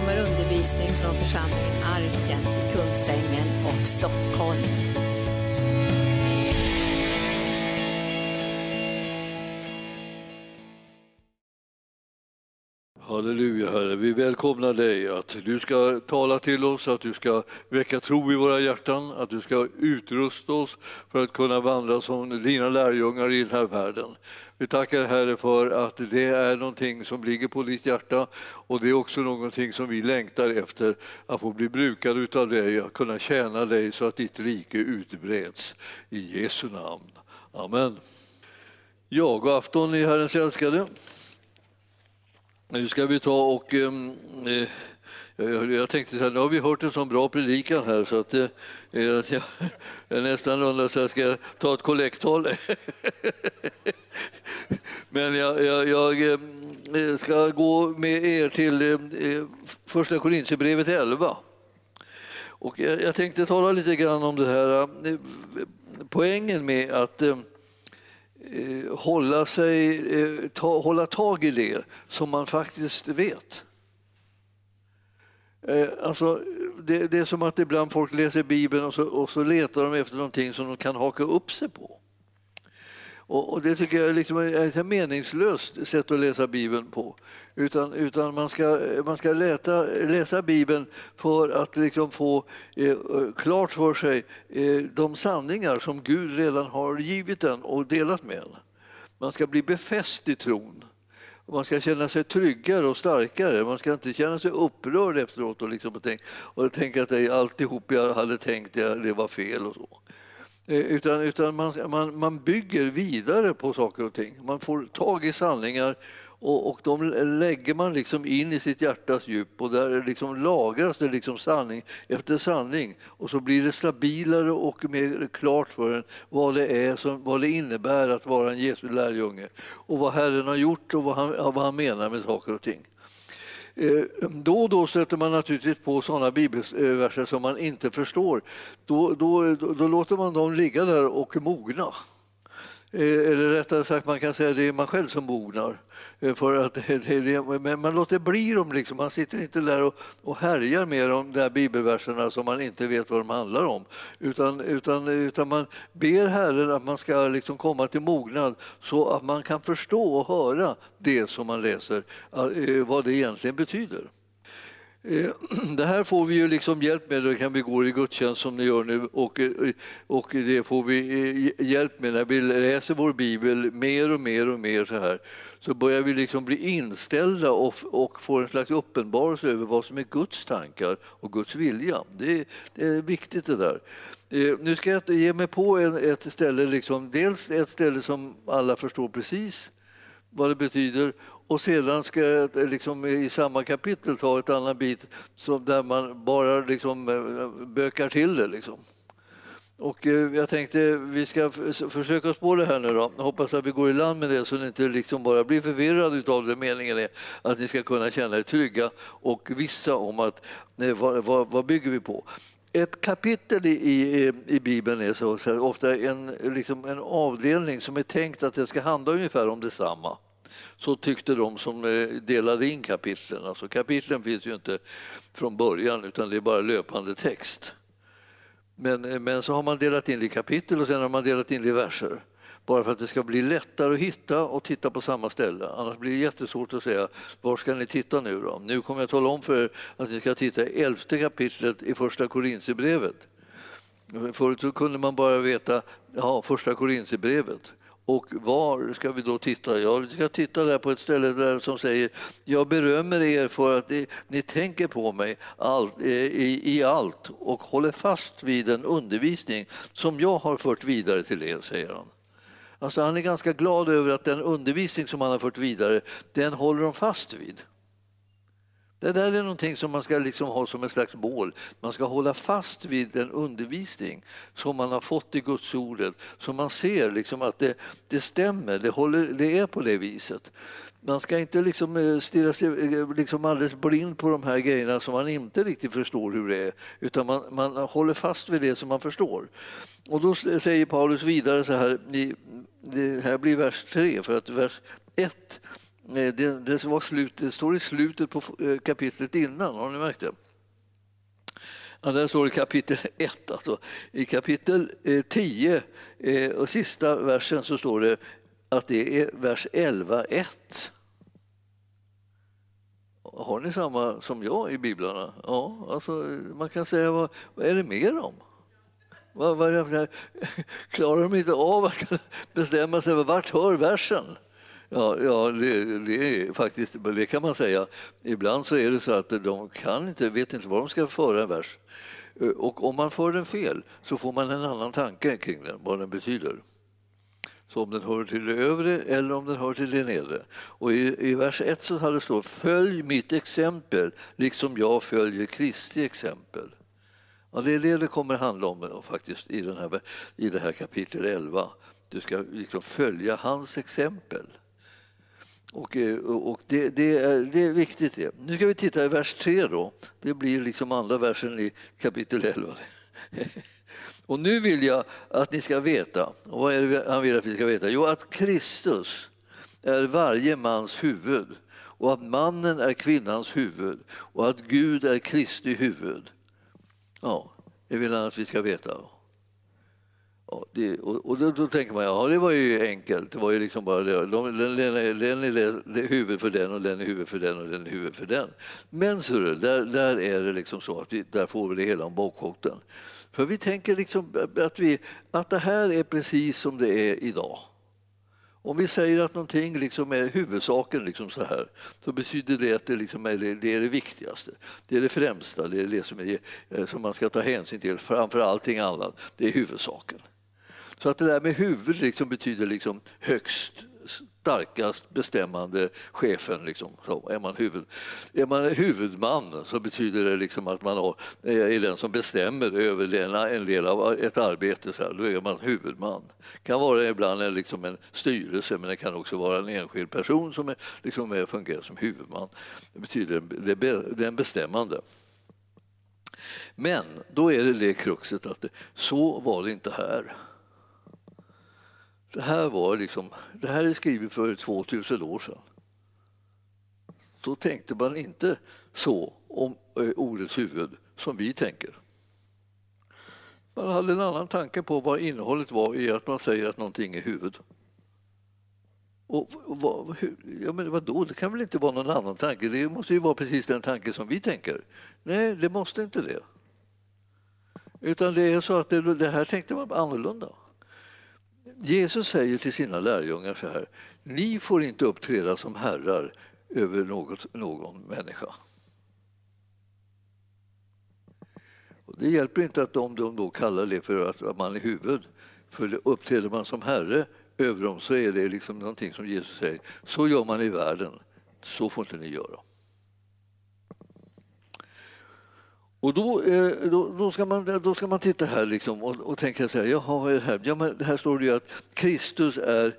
kommer undervisning från församlingen Arken i Kungsängen och Stockholm. Halleluja Herre, vi välkomnar dig att du ska tala till oss, att du ska väcka tro i våra hjärtan, att du ska utrusta oss för att kunna vandra som dina lärjungar i den här världen. Vi tackar Herre för att det är någonting som ligger på ditt hjärta och det är också någonting som vi längtar efter att få bli brukade utav dig, att kunna tjäna dig så att ditt rike utbreds. I Jesu namn. Amen. Ja, god afton ni Herrens älskade. Nu ska vi ta och... Ehm, eh, jag, jag tänkte så här, nu har vi hört en sån bra predikan här så att eh, eh jag, jag nästan undrar så här, ska jag ta ett kollekttal? Men jag, jag, jag eh, eh, ska gå med er till eh, första Korintierbrevet 11. Och jag, jag tänkte tala lite grann om det här, eh, poängen med att eh, Eh, hålla, sig, eh, ta, hålla tag i det som man faktiskt vet. Eh, alltså, det, det är som att ibland folk läser Bibeln och så, och så letar de efter någonting som de kan haka upp sig på. Och, och Det tycker jag är liksom ett meningslöst sätt att läsa Bibeln på. Utan, utan man ska, man ska läta, läsa Bibeln för att liksom få eh, klart för sig eh, de sanningar som Gud redan har givit en och delat med en. Man ska bli befäst i tron. Man ska känna sig tryggare och starkare. Man ska inte känna sig upprörd efteråt och, liksom och, tänka, och tänka att alltihop jag hade tänkt det, var fel och så. Eh, utan, utan man, man, man bygger vidare på saker och ting. Man får tag i sanningar och, och de lägger man liksom in i sitt hjärtas djup och där liksom lagras det liksom sanning efter sanning. Och så blir det stabilare och mer klart för en vad det, är som, vad det innebär att vara en Jesu lärjunge och vad Herren har gjort och vad han, vad han menar med saker och ting. Eh, då och då stöter man naturligtvis på sådana bibelverser som man inte förstår. Då, då, då, då låter man dem ligga där och mogna. Eh, eller rättare sagt, man kan säga att det är man själv som mognar. Eh, för att det, det, men man låter bli dem, liksom. man sitter inte där och, och härjar med de där bibelverserna som man inte vet vad de handlar om. Utan, utan, utan man ber Herren att man ska liksom komma till mognad så att man kan förstå och höra det som man läser, eh, vad det egentligen betyder. Eh, det här får vi ju liksom hjälp med, det kan vi gå i gudstjänst som ni gör nu och, eh, och det får vi eh, hjälp med när vi läser vår bibel mer och mer och mer så här. Så börjar vi liksom bli inställda och, och får en slags uppenbarelse över vad som är Guds tankar och Guds vilja. Det är, det är viktigt det där. Nu ska jag ge mig på en, ett ställe, liksom, dels ett ställe som alla förstår precis vad det betyder och sedan ska jag eh, liksom i samma kapitel ta ett annat bit som där man bara liksom eh, bökar till det. Liksom. Och eh, jag tänkte vi ska försöka oss på det här nu då. Jag hoppas att vi går i land med det så ni inte liksom bara blir förvirrade av det. Meningen är att ni ska kunna känna er trygga och vissa om att nej, vad, vad, vad bygger vi på. Ett kapitel i, i, i Bibeln är så, så här, ofta en, liksom en avdelning som är tänkt att det ska handla ungefär om detsamma. Så tyckte de som eh, delade in kapitlen. Alltså kapitlen finns ju inte från början utan det är bara löpande text. Men, eh, men så har man delat in det i kapitel och sen har man delat in det i verser. Bara för att det ska bli lättare att hitta och titta på samma ställe. Annars blir det jättesvårt att säga var ska ni titta nu då? Nu kommer jag tala om för er att ni ska titta i elfte kapitlet i första Korintierbrevet. Förut så kunde man bara veta ja, första Korintierbrevet. Och var ska vi då titta? Ja, vi ska titta där på ett ställe där som säger Jag berömmer er för att ni, ni tänker på mig all, eh, i, i allt och håller fast vid den undervisning som jag har fört vidare till er, säger han. Alltså han är ganska glad över att den undervisning som han har fört vidare, den håller de fast vid. Det där är någonting som man ska liksom ha som ett slags mål. Man ska hålla fast vid den undervisning som man har fått i Guds ordet, som man ser liksom att det, det stämmer, det, håller, det är på det viset. Man ska inte liksom eh, stirra sig eh, liksom alldeles blind på de här grejerna som man inte riktigt förstår hur det är, utan man, man håller fast vid det som man förstår. Och då säger Paulus vidare så här, i, det här blir vers 3, för att vers 1 Eh, det, det, var slut, det står i slutet på eh, kapitlet innan, har ni märkt det? Ja, där står det kapitel 1. Alltså. I kapitel eh, 10 och sista versen så står det att det är vers 11.1. Har ni samma som jag i biblarna? Ja, alltså, man kan säga vad, vad är det mer om? Vad, vad, klarar de inte av att bestämma sig för vart hör versen? Ja, ja det, det, är faktiskt, det kan man säga. Ibland så är det så att de kan inte, vet inte vad de ska föra en vers. Eh, och om man för den fel så får man en annan tanke kring den, vad den betyder. Så om den hör till det övre eller om den hör till det nedre. Och i, i vers 1 så hade det stått Följ mitt exempel liksom jag följer Kristi exempel. Ja, det är det det kommer handla om då, faktiskt i, den här, i det här kapitel 11. Du ska liksom följa hans exempel. Eh, och, och det, det, är, det är viktigt. Det. Nu ska vi titta i vers 3. Då. Det blir liksom andra versen i kapitel 11. Och nu vill jag att ni ska veta, och vad är det han vill att vi ska veta? Jo, att Kristus är varje mans huvud och att mannen är kvinnans huvud och att Gud är Kristi huvud. Ja, det vill han att vi ska veta. Och, det, och, och då, då, tänker man, ja det var ju enkelt. Det var ju liksom bara det. De, den, den, den är huvud för den och den är huvud för den och den är huvud för den. Men så där, där är det liksom så att vi, där får vi det hela om bakfoten. För vi tänker liksom att, vi, att det här är precis som det är idag. Om vi säger att någonting liksom är huvudsaken liksom så här, så betyder det att det, liksom är, det är det viktigaste. Det är det främsta, det är det som, är, eh, som man ska ta hänsyn till framför allting annat. Det är huvudsaken. Så att det där med huvud liksom betyder liksom högst starkast bestämmande chefen. Liksom. Så är, man huvud, är man huvudman så betyder det liksom att man är den som bestämmer över en del av ett arbete. Så här. Då är man huvudman. Det kan vara ibland en, liksom en styrelse men det kan också vara en enskild person som är, liksom är, fungerar som huvudman. Det betyder det är bestämmande. Men då är det det kruxet att det, så var det inte här. Det här, var liksom, det här är skrivet för 2000 år sedan. Då tänkte man inte så om eh, ordets huvud som vi tänker. Man hade en annan tanke på vad innehållet var i att man säger att någonting är huvud. Och vad, ja, men vadå, det kan väl inte vara någon annan tanke? Det måste ju vara precis den tanke som vi tänker. Nej, det måste inte det. Utan det är så att det, det här tänkte man annorlunda. Jesus säger till sina lärjungar så här, ni får inte uppträda som herrar över något, någon människa. Och det hjälper inte att de, de då kallar det för att man är huvud, för uppträder man som herre över dem så är det liksom någonting som Jesus säger, så gör man i världen, så får inte ni göra. Och då, eh, då, då, ska man, då ska man titta här liksom och, och tänka så här, jaha, vad är det här? Ja, men här står det ju att Kristus är,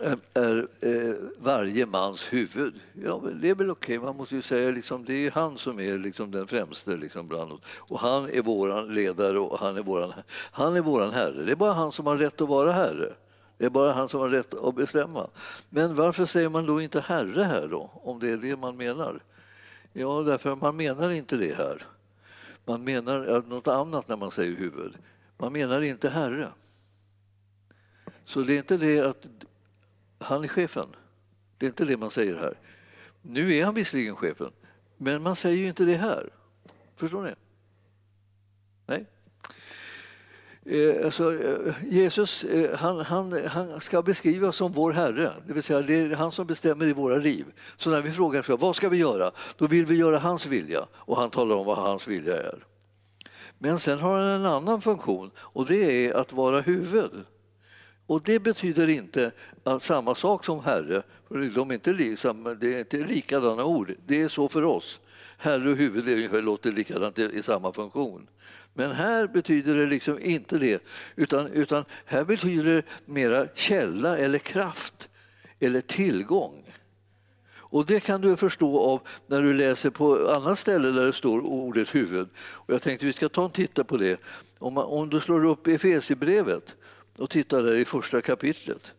är, är eh, varje mans huvud. Ja, men det är väl okej, man måste ju säga liksom, det är han som är liksom den främste liksom bland oss. Och han är vår ledare och han är våran, han är våran herre. Det är bara han som har rätt att vara herre. Det är bara han som har rätt att bestämma. Men varför säger man då inte herre här då, om det är det man menar? Ja, därför att man menar inte det här. Man menar något annat när man säger huvud. Man menar inte herre. Så det är inte det att han är chefen. Det är inte det man säger här. Nu är han visserligen chefen, men man säger ju inte det här. Förstår ni? Nej. Eh, Eh, alltså, eh, Jesus eh, han, han, han ska beskrivas som vår Herre, det vill säga det är han som bestämmer i våra liv. Så när vi frågar vad ska vi göra, då vill vi göra hans vilja och han talar om vad hans vilja är. Men sen har han en annan funktion och det är att vara huvud. Och det betyder inte att samma sak som Herre, för de är inte, liksom, det är inte likadana ord. Det är så för oss. Herre och huvud är ungefär, låter likadant i samma funktion. Men här betyder det liksom inte det, utan, utan här betyder det mera källa eller kraft eller tillgång. Och det kan du förstå av när du läser på annat ställe där det står ordet huvud. Och jag tänkte vi ska ta en titta på det. Om, man, om du slår upp Efesierbrevet och tittar där i första kapitlet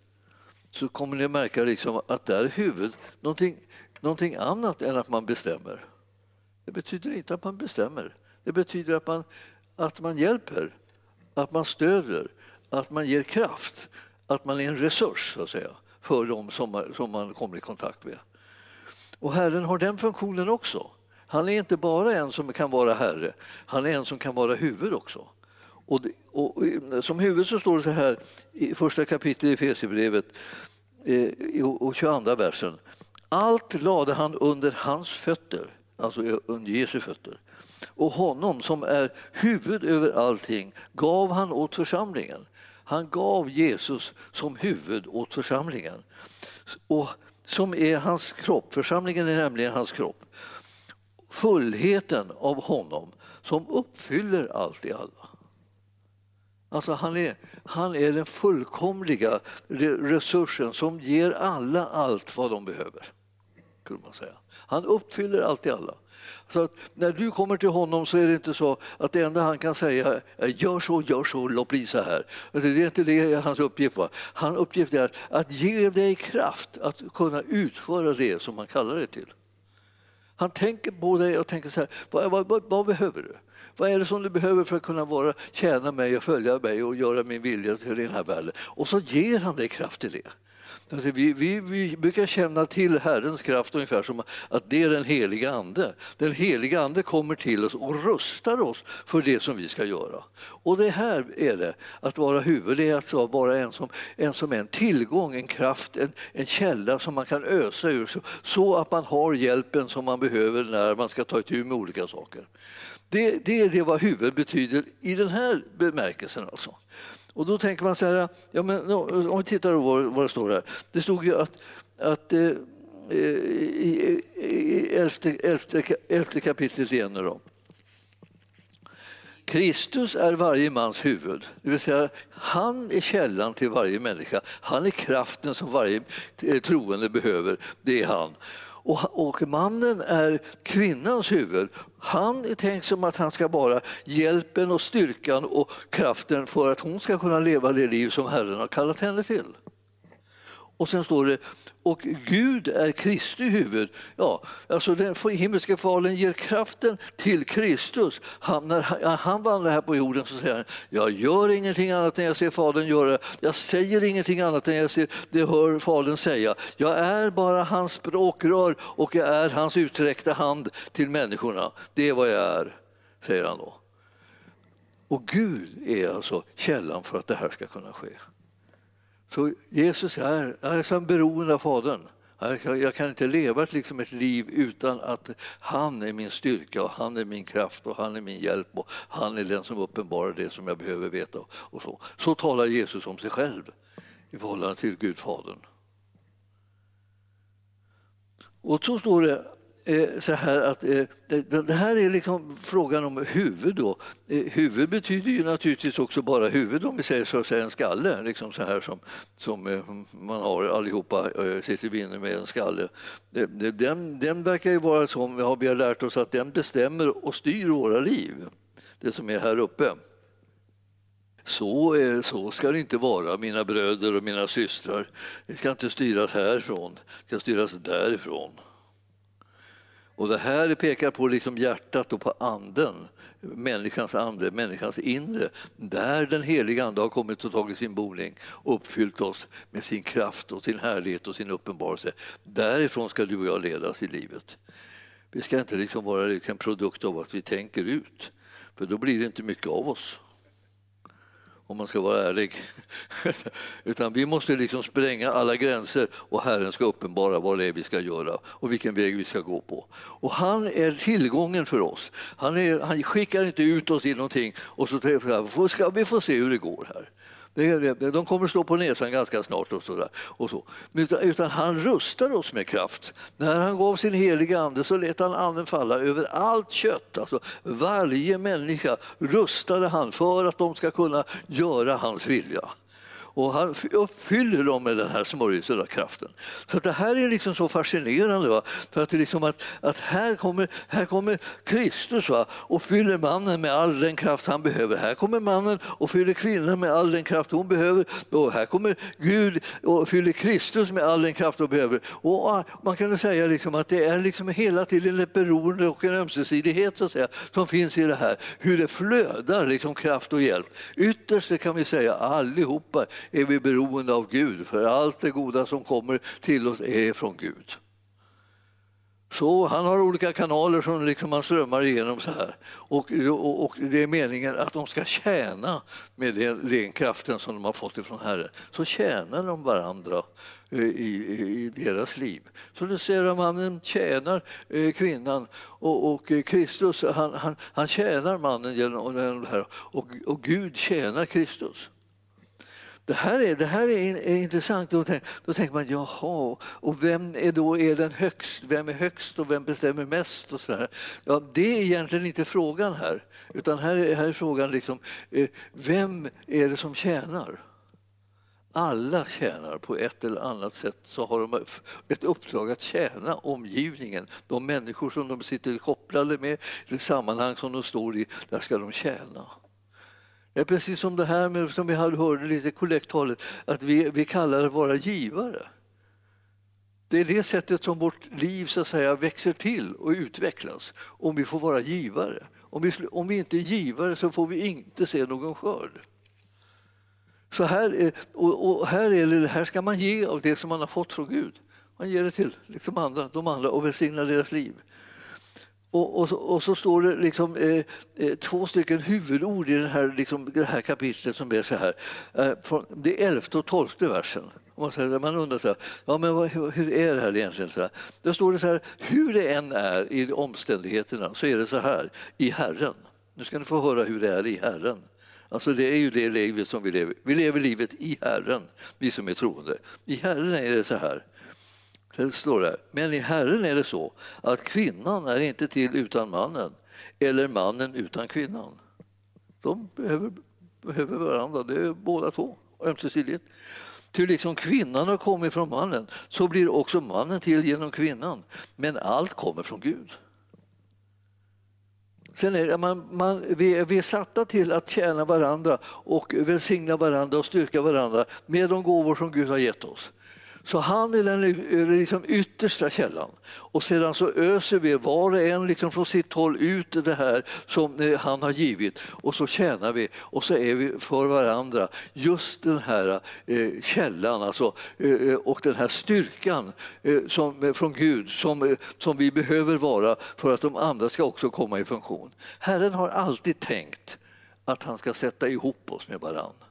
så kommer ni märka liksom att där är huvudet någonting, någonting annat än att man bestämmer. Det betyder inte att man bestämmer. Det betyder att man, att man hjälper, att man stöder, att man ger kraft, att man är en resurs så att säga, för dem som man, som man kommer i kontakt med. Och Herren har den funktionen också. Han är inte bara en som kan vara herre, han är en som kan vara huvud också. Och, det, och, och som huvud så står det så här i första kapitlet i Efesierbrevet eh, och 22 versen. Allt lade han under hans fötter, alltså under Jesu fötter. Och honom som är huvud över allting gav han åt församlingen. Han gav Jesus som huvud åt församlingen. Och som är hans kropp, församlingen är nämligen hans kropp. Fullheten av honom som uppfyller allt i alla. Alltså han, är, han är den fullkomliga resursen som ger alla allt vad de behöver. man säga. Han uppfyller allt i alla. Så att när du kommer till honom så är det inte så att det enda han kan säga är gör så, gör så, låt bli så här. Det är inte det hans uppgift var. Hans uppgift är att, att ge dig kraft att kunna utföra det som han kallar dig till. Han tänker på dig och tänker så här, vad, vad, vad, vad, behöver du? Vad är det som du behöver för att kunna vara, tjäna mig och följa mig och göra min vilja till den här världen? Och så ger han dig kraft till det. Alltså vi, vi, vi, brukar känna till Herrens kraft ungefär som att det är den heliga Ande. Den heliga Ande kommer till oss och rustar oss för det som vi ska göra. Och det här är det, att vara huvud, det är att vara en som, en som är en tillgång, en kraft, en, en källa som man kan ösa ur så, så att man har hjälpen som man behöver när man ska ta itu med olika saker. Det, det är det vad huvud betyder i den här bemärkelsen. Alltså. Och då tänker man så här, ja, men, om vi tittar på vad, vad det står här. Det stod ju att, att eh, i, i elfte, elfte, elfte kapitlet igen nu då. Kristus är varje mans huvud, det vill säga han är källan till varje människa. Han är kraften som varje eh, troende behöver, det är han. Och, och mannen är kvinnans huvud. Han är tänkt som att han ska vara hjälpen och styrkan och kraften för att hon ska kunna leva det liv som Herren har kallat henne till. Och sen står det, och Gud är Kristi huvud. Ja, alltså den himmelska fadern ger kraften till Kristus. Han, när han vandrar här på jorden så säger han, jag gör ingenting annat än jag ser Fadern göra. Jag säger ingenting annat än jag ser, det hör Fadern säga. Jag är bara hans språkrör och jag är hans utsträckta hand till människorna. Det är vad jag är, säger han då. Och Gud är alltså källan för att det här ska kunna ske. Så Jesus är, är som beroende av Fadern. Jag kan inte leva liksom ett liv utan att han är min styrka och han är min kraft och han är min hjälp och han är den som uppenbarar det som jag behöver veta. Och så. så talar Jesus om sig själv i förhållande till Gud Fadern. Och så står det Eh, så här att eh, det här är liksom frågan om huvud. Då. Eh, huvud betyder ju naturligtvis också bara huvud om vi säger så att säga en skalle, liksom så här som, som man har allihopa sitter inne med en skalle. Den, den verkar ju vara som vi har lärt oss att den bestämmer och styr våra liv, det som är här uppe. Så, så ska det inte vara, mina bröder och mina systrar. Det ska inte styras härifrån, det ska styras därifrån. Och det här pekar på liksom hjärtat och på anden, människans ande, människans inre, där den heliga ande har kommit och tagit sin boning och uppfyllt oss med sin kraft och sin härlighet och sin uppenbarelse. Därifrån ska du och jag ledas i livet. Vi ska inte liksom vara en produkt av att vi tänker ut, för då blir det inte mycket av oss om man ska vara ärlig. Utan vi måste liksom spränga alla gränser och Herren ska uppenbara vad det är vi ska göra och vilken väg vi ska gå på. Och han är tillgången för oss. Han, är, han skickar inte ut oss i någonting och så ska vi få se hur det går här. De kommer slå på näsan ganska snart. och så, där, och så. Utan, utan, han rustar oss med kraft. När han gav sin heliga ande så lät han anden falla över allt kött. Alltså, varje människa rustade han för att de ska kunna göra hans vilja och han uppfyller dem med den här smörjelsen av kraften. Så det här är liksom så fascinerande. Va? För att, det liksom att, att här, kommer, här kommer Kristus va? och fyller mannen med all den kraft han behöver. Här kommer mannen och fyller kvinnan med all den kraft hon behöver. Och här kommer Gud och fyller Kristus med all den kraft hon behöver. Och ah, man kan säga liksom att det är liksom hela tiden ett beroende och en ömsesidighet så att säga, som finns i det här. Hur det flödar liksom kraft och hjälp. Ytterst kan vi säga allihopa är vi beroende av Gud för allt det goda som kommer till oss är från Gud. Så han har olika kanaler som liksom han strömmar igenom så här. Och, och, och, det är meningen att de ska tjäna med den, den kraften som de har fått ifrån Herren. Så tjänar de varandra eh, i, i, i deras liv. Så du ser att mannen tjänar eh, kvinnan och, och eh, Kristus han, han, han tjänar mannen genom det här och, och Gud tjänar Kristus. Det här är, det här är, är intressant. Då, tänk, då tänker man, jaha, och vem är då är den högst? Vem är högst och vem bestämmer mest? Och så där. Ja, det är egentligen inte frågan här, utan här är, här är frågan liksom, eh, vem är det som tjänar? Alla tjänar på ett eller annat sätt så har de ett uppdrag att tjäna omgivningen. De människor som de sitter kopplade med, det sammanhang som de står i, där ska de tjäna. Det är precis som det här med, som vi hörde lite kollekttalet, att vi, vi kallar det att vara givare. Det är det sättet som vårt liv så att säga, växer till och utvecklas, om vi får vara givare. Om vi, om vi inte är givare så får vi inte se någon skörd. Så här, och, och här, är det, här ska man ge av det som man har fått från Gud. Man ger det till liksom andra, de andra och välsignar deras liv. Och, och, och, så står det liksom, eh, eh två stycken huvudord i den här, liksom, det här kapitlet som är så här. Eh, från det elfte och tolfte versen. Man, säger, man undrar så här, ja, men vad, hur är det här egentligen? Så här? Då står det så här, hur det än är i omständigheterna så är det så här i Herren. Nu ska ni få höra hur det är i Herren. Alltså det är ju det livet som vi lever. Vi lever livet i Herren, vi som är troende. I Herren är det så här. Det står där. men i Herren är det så att kvinnan är inte till utan mannen eller mannen utan kvinnan. De behöver, behöver varandra, det är båda två, ömsesidigt. Ty liksom kvinnan har kommit från mannen så blir också mannen till genom kvinnan. Men allt kommer från Gud. Sen är det, man, man, vi, vi är satta till att tjäna varandra och välsigna varandra och styrka varandra med de gåvor som Gud har gett oss. Så han är den liksom yttersta källan. Och sedan så öser vi var och en liksom från sitt håll ut det här som eh, han har givit och så tjänar vi och så är vi för varandra just den här eh, källan alltså, eh, eh och den här styrkan eh, som, från Gud som, som vi behöver vara för att de andra ska också komma i funktion. Herren har alltid tänkt att han ska sätta ihop oss med varandra.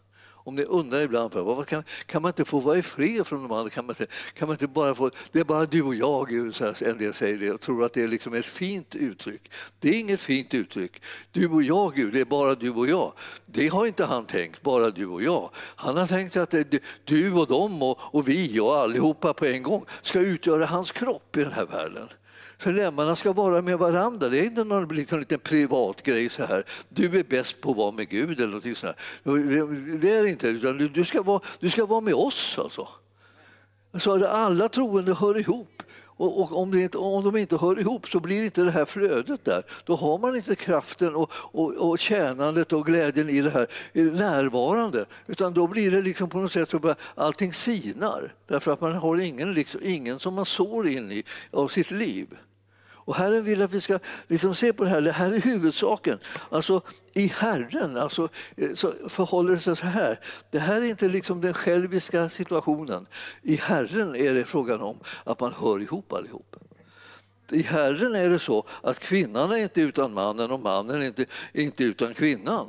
Om ni undrar ibland, på, kan, kan man inte få vara i fred från de andra? Kan man inte, kan man inte bara få, det är bara du och jag, så här, en del säger det och tror att det är liksom ett fint uttryck. Det är inget fint uttryck. Du och jag, Gud, det är bara du och jag. Det har inte han tänkt, bara du och jag. Han har tänkt att eh, det, du och dem och, och vi och allihopa på en gång ska utgöra hans kropp i den här världen. För lemmarna ska vara med varandra. Det är inte någon liksom, liten privat grej så här. Du är bäst på att vara med Gud eller något sånt. Det är det inte, utan du ska vara, du ska vara med oss alltså. Så alla troende hör ihop. Och, och om, inte, om, de inte hör ihop så blir inte det här flödet där. Då har man inte kraften och, och, och tjänandet och glädjen i det här närvarande. Utan då blir det liksom på något sätt så att allting sinar. Därför att man har ingen, liksom, ingen som man sår in i av sitt liv. Och Herren vill att vi ska liksom se på det här, det här är huvudsaken. Alltså i Herren alltså, eh, så förhåller det sig så här. Det här är inte liksom den själviska situationen. I Herren är det frågan om att man hör ihop allihop. I Herren är det så att kvinnan är inte utan mannen och mannen är inte, inte utan kvinnan.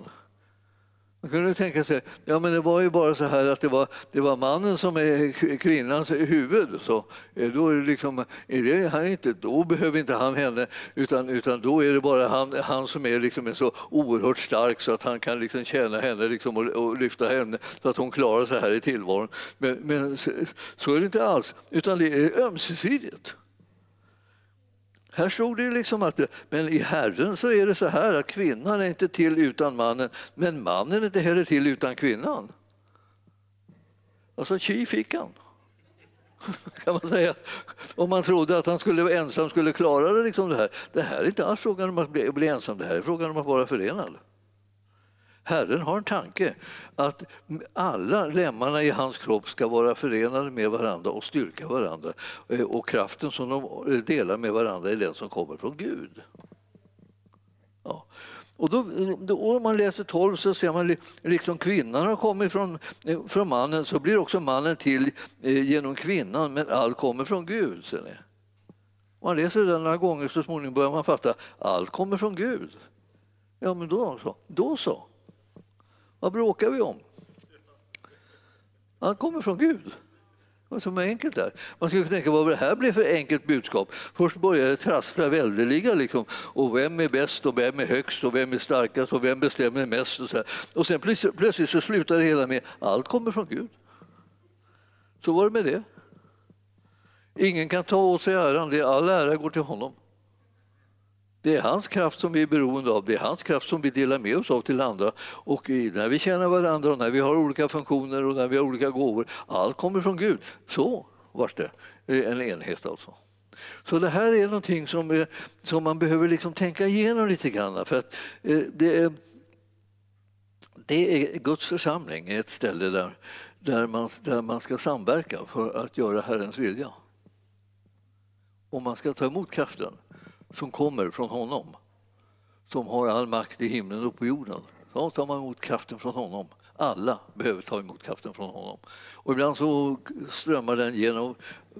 Man kunde tänka sig, ja men det var ju bara så här att det var, det var mannen som är kvinnans huvud. Så då, är det liksom, är det han inte, då behöver inte han henne utan, utan då är det bara han, han som är, liksom så oerhört stark så att han kan liksom tjäna henne liksom och, och lyfta henne så att hon klarar sig här i tillvaron. Men, men så, så är det inte alls, utan det är ömsesidigt. Här stod det liksom att men i Herren så är det så här att kvinnan är inte till utan mannen, men mannen är inte heller till utan kvinnan. Alltså tji fick han. Kan man säga. Om man trodde att han skulle vara ensam skulle klara det. Liksom det, här. det här är inte alls frågan om att bli, bli ensam, det här är frågan om att vara förenad. Herren har en tanke att alla lemmarna i hans kropp ska vara förenade med varandra och styrka varandra. Eh, och kraften som de delar med varandra är den som kommer från Gud. Ja. Och då, då, om man läser 12 så ser man liksom kvinnan har kommit från, eh, från mannen så blir också mannen till eh, genom kvinnan men allt kommer från Gud. Ser ni. Om man läser det några gånger så småningom börjar man fatta allt kommer från Gud. Ja men då så. Då så. Vad bråkar vi om? Allt kommer från Gud. Vad som är enkelt där. Man skulle tänka vad det här blir för enkelt budskap. Först börjar det trassla väldeliga. Liksom. Och vem är bäst och vem är högst och vem är starkast och vem bestämmer mest? Och, så här. och sen plötsligt, plötsligt så slutar det hela med allt kommer från Gud. Så var det med det. Ingen kan ta åt sig äran, all ära går till honom. Det är hans kraft som vi är beroende av, det är hans kraft som vi delar med oss av till andra. Och när vi känner varandra och när vi har olika funktioner och när vi har olika gåvor, allt kommer från Gud. Så vart det eh, en enhet alltså. Så det här är någonting som, eh, som man behöver liksom tänka igenom lite grann. För att eh, det, är, det är Guds församling, ett ställe där, där, man, där man ska samverka för att göra Herrens vilja. Och man ska ta emot kraften som kommer från honom, som har all makt i himlen och på jorden. Då tar man emot kraften från honom. Alla behöver ta emot kraften från honom. Och ibland så strömmar den genom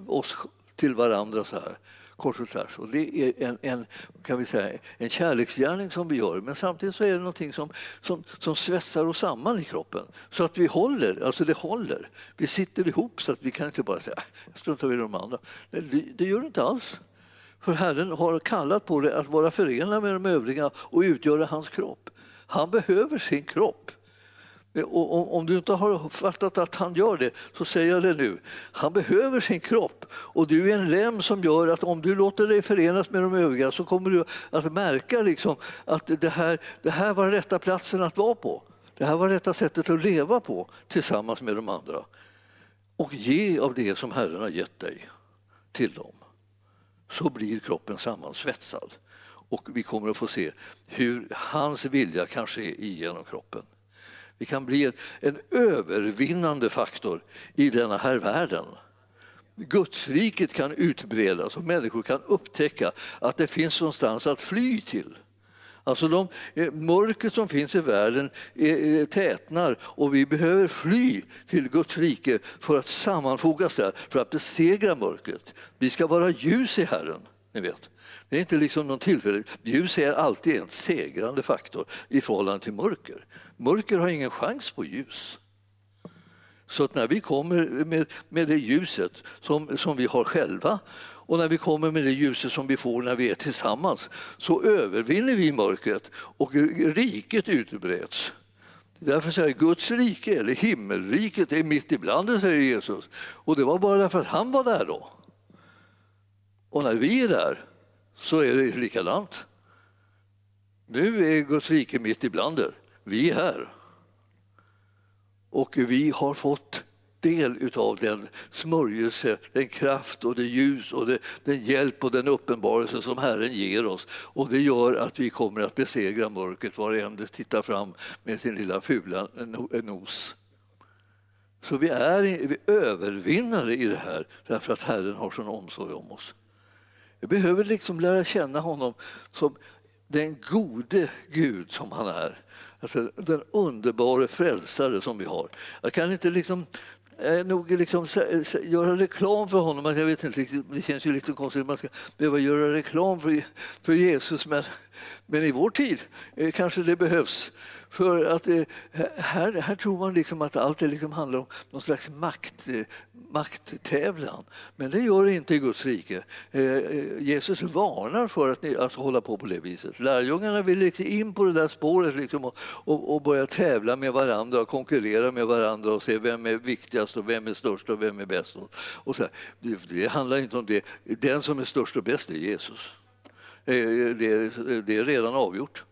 oss till varandra så här kors och tvärs. Och det är en, en, kan vi säga, en kärleksgärning som vi gör men samtidigt så är det någonting som, som, som svetsar oss samman i kroppen så att vi håller, alltså det håller. Vi sitter ihop så att vi kan inte bara säga äh, struntar vi i de andra. Det, det gör det inte alls. För Herren har kallat på dig att vara förenad med de övriga och utgöra hans kropp. Han behöver sin kropp. Och om du inte har fattat att han gör det, så säger jag det nu. Han behöver sin kropp och du är en lem som gör att om du låter dig förenas med de övriga så kommer du att märka liksom att det här, det här var rätta platsen att vara på. Det här var rätta sättet att leva på tillsammans med de andra. Och ge av det som Herren har gett dig till dem så blir kroppen sammansvetsad. Och vi kommer att få se hur hans vilja kan ske igenom kroppen. Vi kan bli en, en övervinnande faktor i denna här världen. Gudsriket kan utbredas och människor kan upptäcka att det finns någonstans att fly till. Alltså de, eh, mörkret som finns i världen eh, eh, tätnar och vi behöver fly till Guds rike för att sammanfogas där, för att besegra mörkret. Vi ska vara ljus i Herren, ni vet. Det är inte liksom någon tillfällighet. Ljus är alltid en segrande faktor i förhållande till mörker. Mörker har ingen chans på ljus. Så att när vi kommer med, med det ljuset som, som vi har själva och när vi kommer med det ljuset som vi får när vi är tillsammans så övervinner vi mörkret och riket utbreds. Därför säger jag, Guds rike, eller himmelriket, är mitt ibland säger Jesus. Och det var bara därför att han var där då. Och när vi är där så är det likadant. Nu är Guds rike mitt ibland er. Vi är här. Och vi har fått del av den smörjelse, den kraft och det ljus och det, den hjälp och den uppenbarelse som Herren ger oss. Och det gör att vi kommer att besegra mörkret var än det tittar fram med sin lilla fula nos. Så vi är, vi övervinnare i det här därför att Herren har sån omsorg om oss. Vi behöver liksom lära känna honom som den gode Gud som han är. Alltså, den underbara frälsare som vi har. Jag kan inte liksom Eh, nog liksom göra reklam för honom. Jag vet inte, det känns ju lite konstigt att man ska behöva göra reklam för, för Jesus men, men i vår tid eh, kanske det behövs. För att eh, här, här tror man liksom att allt liksom handlar om någon slags makt, eh, makttävlan. Men det gör det inte i Guds rike. Eh, Jesus varnar för att, att hålla på på det viset. Lärjungarna vill liksom in på det där spåret liksom och, och, och, börja tävla med varandra och konkurrera med varandra och se vem är viktigast och vem är störst och vem är bäst. Och så det, det handlar inte om det. Den som är störst och bäst är Jesus. Det, det är redan avgjort.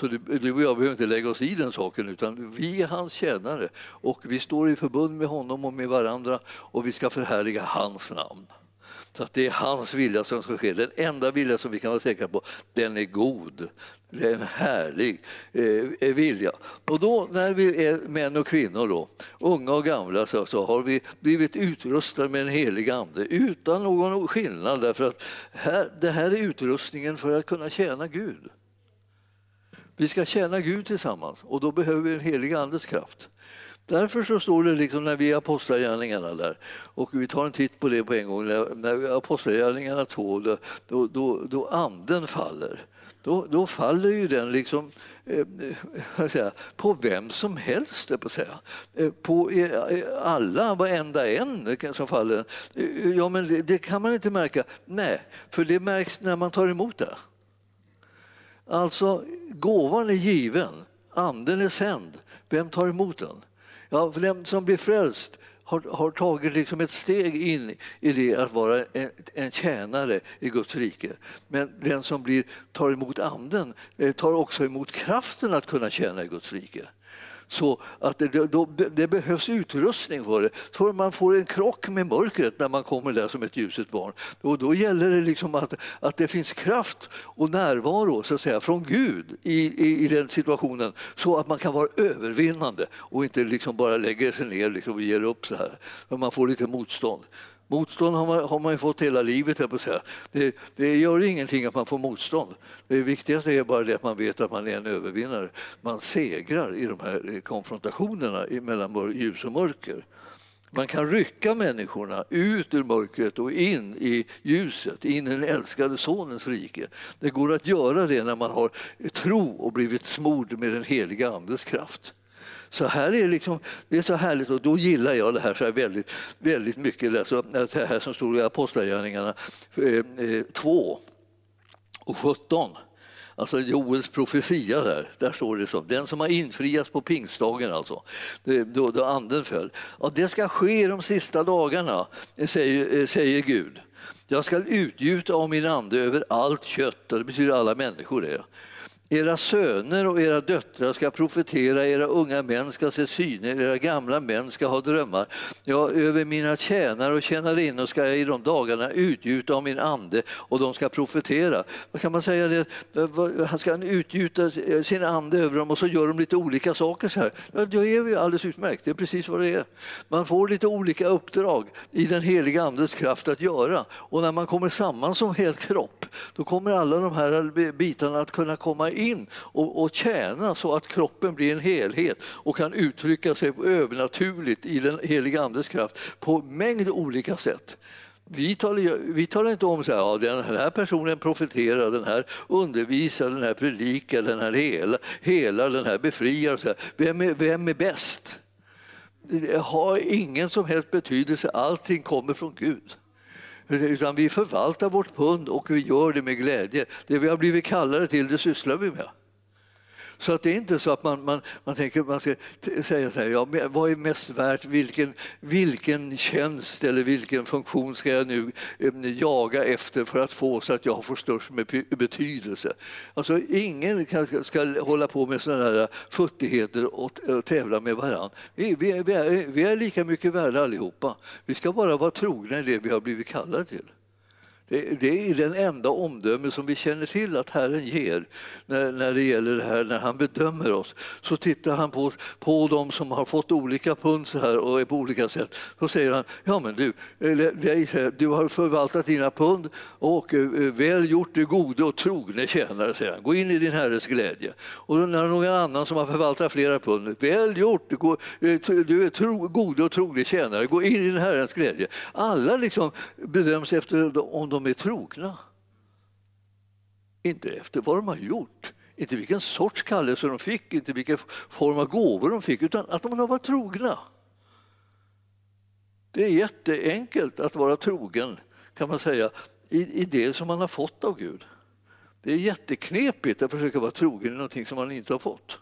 Så du, du och jag behöver inte lägga oss i den saken, utan vi är hans tjänare och vi står i förbund med honom och med varandra och vi ska förhärliga hans namn. Så att det är hans vilja som ska ske. Den enda vilja som vi kan vara säkra på, den är god. Det är en härlig eh, vilja. Och då när vi är män och kvinnor, då, unga och gamla, så, så har vi blivit utrustade med en helig ande utan någon skillnad. Därför att här, det här är utrustningen för att kunna tjäna Gud. Vi ska tjäna Gud tillsammans och då behöver vi den helige andes kraft. Därför så står det liksom när vi är apostlagärningarna där, och vi tar en titt på det på en gång, när, när vi apostlagärningarna 2, då, då, då, då anden faller, då, då faller ju den liksom eh, eh säga, på vem som helst, på säga. Eh, på eh, eh, alla, varenda en som faller. Eh, ja, men det, det kan man inte märka. Nej, för det märks när man tar emot det. Alltså, gåvan är given, anden är sänd. Vem tar emot den? Ja, för den som blir frälst har, har tagit liksom ett steg in i det att vara en, en tjänare i Guds rike. Men den som blir, tar emot anden eh, tar också emot kraften att kunna tjäna i Guds rike. Så att det, då, det behövs utrustning för det. För man får en krock med mörkret när man kommer där som ett ljuset barn. Och då gäller det liksom att, att det finns kraft och närvaro så att säga, från Gud i, i, i den situationen så att man kan vara övervinnande och inte liksom bara lägger sig ner liksom och ger upp så här. Men man får lite motstånd. Motstånd har man, har man ju fått hela livet, jag på säga. Det, det gör ingenting att man får motstånd. Det viktigaste är bara det att man vet att man är en övervinnare. Man segrar i de här eh, konfrontationerna mellan ljus och mörker. Man kan rycka människorna ut ur mörkret och in i ljuset, in i den älskade Sonens rike. Det går att göra det när man har eh, tro och blivit smord med den heliga Andes kraft. Så här är liksom, det är så härligt och då gillar jag det här så här väldigt, väldigt mycket. Alltså, alltså det här som stod i Apostlagärningarna 2 eh, eh och 17. Alltså Joels profetia där, där står det så. Den som har infriats på pingstdagen alltså, då, då anden föll. Ja, det ska ske de sista dagarna, eh, säger, eh, säger Gud. Jag ska utgjuta av min ande över allt kött, och det betyder alla människor det. Era söner och era döttrar ska profetera, era unga män ska se syner, era gamla män ska ha drömmar. Ja, över mina tjänare och tjänarinnor ska jag i de dagarna utgjuta av min ande och de ska profetera. Vad kan man säga? Det? Han ska utgjuta eh, sin ande över dem och så gör de lite olika saker. Så här. Ja, det är ju alldeles utmärkt, det är precis vad det är. Man får lite olika uppdrag i den heliga andes kraft att göra och när man kommer samman som hel kropp då kommer alla de här bitarna att kunna komma in och, och tjäna så att kroppen blir en helhet och kan uttrycka sig övernaturligt i den heliga Andes kraft på mängd olika sätt. Vi talar, vi talar inte om så här, ja, den här personen profeterar, den här undervisar, den här predikar, den här hela, hela den här befriar. Så här. Vem, är, vem är bäst? Det har ingen som helst betydelse, allting kommer från Gud. Utan vi förvaltar vårt pund och vi gör det med glädje. Det vi har blivit kallade till, det sysslar vi med. Så att det är inte så att man, man, man tänker man ska säga så här, ja, vad är mest värt, vilken, vilken tjänst eller vilken funktion ska jag nu eh, jaga efter för att få så att jag får störst betydelse. Alltså, ingen ska hålla på med sådana här futtigheter och tävla med varandra. Vi, vi, vi, är, vi är lika mycket värda allihopa. Vi ska bara vara trogna i det vi har blivit kallade till. Det, det är den enda omdöme som vi känner till att Herren ger när, när det gäller det här, när han bedömer oss. Så tittar han på, på dem som har fått olika pund så här och är på olika sätt. Så säger han, ja men du, du har förvaltat dina pund och eh, väl gjort du gode och trogne tjänare, säger han. Gå in i din herres glädje. Och när någon annan som har förvaltat flera pund, väl gjort, du, eh, du är tro, gode och trogne tjänare, gå in i din herrens glädje. Alla liksom bedöms efter om de de är trogna. Inte efter vad de har gjort, inte vilken sorts kallelse de fick, inte vilken form av gåvor de fick, utan att de har varit trogna. Det är jätteenkelt att vara trogen, kan man säga, i, i det som man har fått av Gud. Det är jätteknepigt att försöka vara trogen i någonting som man inte har fått.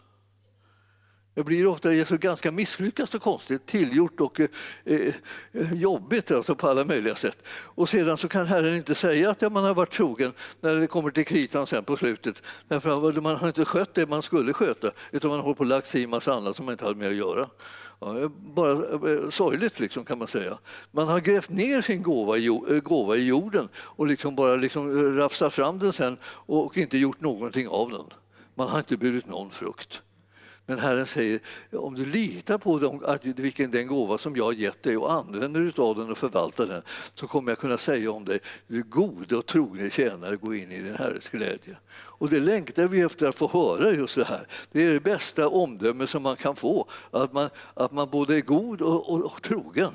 Det blir ofta så ganska misslyckat och konstigt, tillgjort och eh, eh, jobbigt alltså på alla möjliga sätt. Och sedan så kan Herren inte säga att man har varit trogen när det kommer till kritan sen på slutet. Därför att man har inte skött det man skulle sköta utan man har hållit på och lagt sig i massa annat som man inte hade med att göra. Ja, eh, bara eh, sorgligt liksom, kan man säga. Man har grävt ner sin gåva i, gåva i jorden och liksom bara liksom rafsat fram den sen och inte gjort någonting av den. Man har inte burit någon frukt. Men Herren säger, om du litar på dem, att vilken den gåva som jag har gett dig och använder av den och förvaltar den så kommer jag kunna säga om dig, du gode och trogne tjänare, gå in i din Herres glädje. Och det längtar vi efter att få höra just det här. Det är det bästa omdöme som man kan få, att man, att man både är god och, och, och trogen.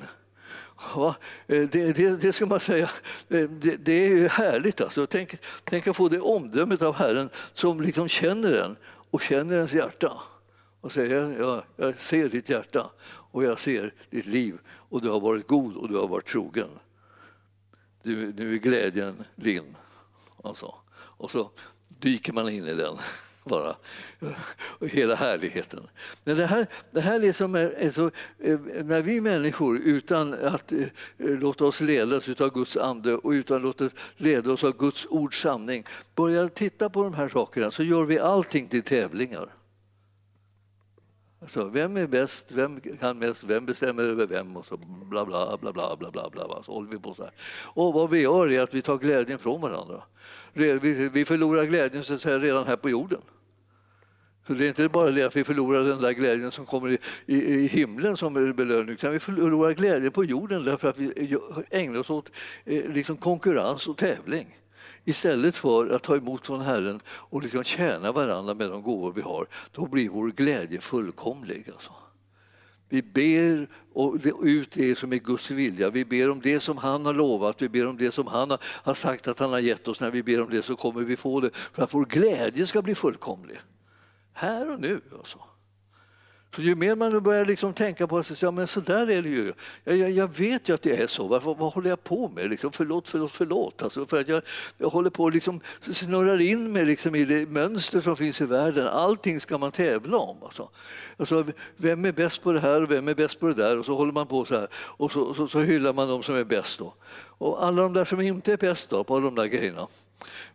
Ja, eh, det, det, det, ska man säga, eh, det, det är härligt. Alltså. Tänk, tänk att få det omdömet av Herren som liksom känner en och känner ens hjärta och säger jag, jag ser ditt hjärta och jag ser ditt liv och du har varit god och du har varit trogen. Du, nu är glädjen din. Alltså. Och så dyker man in i den bara. Och hela härligheten. Men det här, det här liksom är, är så, eh, när vi människor utan att eh, låta oss ledas av Guds ande och utan att låta oss leda oss av Guds ords sanning börjar titta på de här sakerna så gör vi allting till tävlingar. Alltså, vem är bäst, vem kan mest, vem bestämmer över vem och så bla bla bla bla bla bla bla. Så håller vi på så här. Och vad vi gör är att vi tar glädjen från varandra. Vi förlorar glädjen så att säga, redan här på jorden. Så det är inte bara det att vi förlorar den där glädjen som kommer i, i, i himlen som belöning, utan vi förlorar glädjen på jorden därför att vi ägnar oss åt eh, liksom konkurrens och tävling istället för att ta emot från Herren och liksom tjäna varandra med de gåvor vi har, då blir vår glädje fullkomlig. Alltså. Vi ber ut det som är Guds vilja. Vi ber om det som han har lovat, vi ber om det som han har sagt att han har gett oss. När vi ber om det så kommer vi få det för att vår glädje ska bli fullkomlig. Här och nu. Alltså. Så ju mer man börjar liksom tänka på att ja, men så där är det ju. Jag, jag, jag vet ju att det är så. Varför, vad håller jag på med? Liksom, förlåt, förlåt, förlåt. Alltså, för att jag, jag håller på att liksom snurrar in mig liksom i det mönster som finns i världen. Allting ska man tävla om. Alltså. Alltså, vem är bäst på det här och vem är bäst på det där? Och så håller man på så här. Och så, så, så hyllar man de som är bäst. Då. Och alla de där som inte är bäst då, på de där grejerna.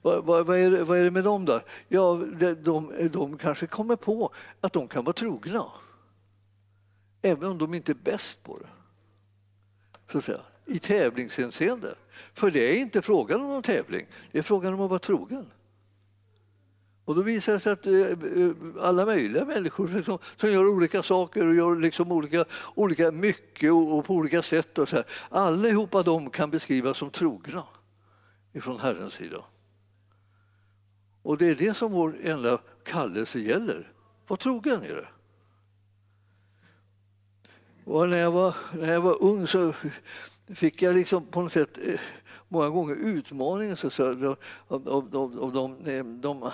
Vad, vad, vad, är det, vad är det med dem då? Ja, de, de, de kanske kommer på att de kan vara trogna även om de inte är bäst på det. Så att säga, I tävlingshänseende. För det är inte frågan om någon tävling, det är frågan om att vara trogen. Och då visar det sig att eh, eh, alla möjliga människor liksom, som gör olika saker och gör liksom olika, olika mycket och, på olika sätt. Och så här, allihopa de kan beskrivas som trogna ifrån Herrens sida. Och det är det som vår enda kallelse gäller. Var trogen är det. Och när, jag var, när jag var ung så fick jag liksom på något sätt eh, många gånger utmaningen så, säga, av, av, av, av de, de, de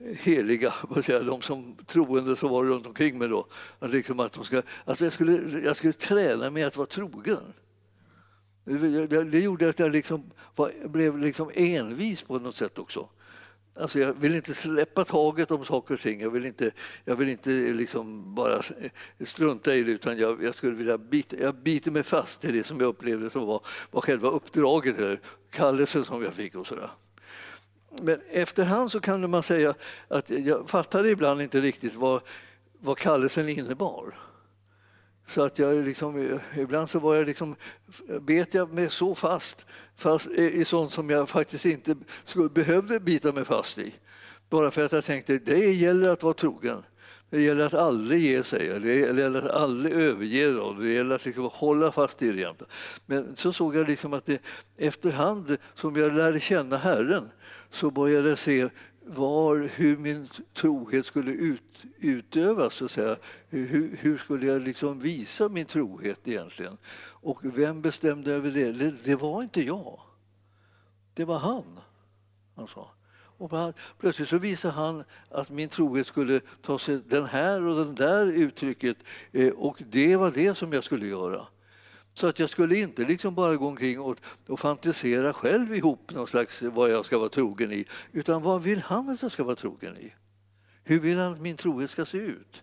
heliga, de som troende som var runt omkring mig då. Att, liksom att, de ska, att jag, skulle, jag skulle träna mig att vara trogen. Det, Det, det gjorde att jag liksom var, blev liksom envis på något sätt också. Alltså jag vill inte släppa taget om saker och ting. Jag vill inte, jag vill inte liksom bara strunta i det utan jag, jag skulle vilja bita, jag biter mig fast i det som jag upplevde som var, var själva uppdraget, eller kallelsen som jag fick. och sådär. Men efterhand så kan man säga att jag fattade ibland inte riktigt vad, vad kallelsen innebar. Så att jag liksom, ibland så var jag liksom, bet jag mig så fast, fast i sånt som jag faktiskt inte skulle, behövde bita mig fast i. Bara för att jag tänkte det gäller att vara trogen. Det gäller att aldrig ge sig, det gäller att aldrig överge dem, det gäller att liksom hålla fast i det. Men så såg jag liksom att det, efterhand som jag lärde känna Herren så började jag se var hur min trohet skulle ut, utövas. Så att säga. Hur, hur skulle jag liksom visa min trohet egentligen? Och vem bestämde över det? det? Det, var inte jag. Det var han. Alltså. Och plötsligt så visade han att min trohet skulle ta sig den här och den där uttrycket eh, och det var det som jag skulle göra. Så att jag skulle inte liksom bara gå omkring och, och fantisera själv ihop någon slags vad jag ska vara trogen i, utan vad vill han att jag ska vara trogen i? Hur vill han att min trohet ska se ut?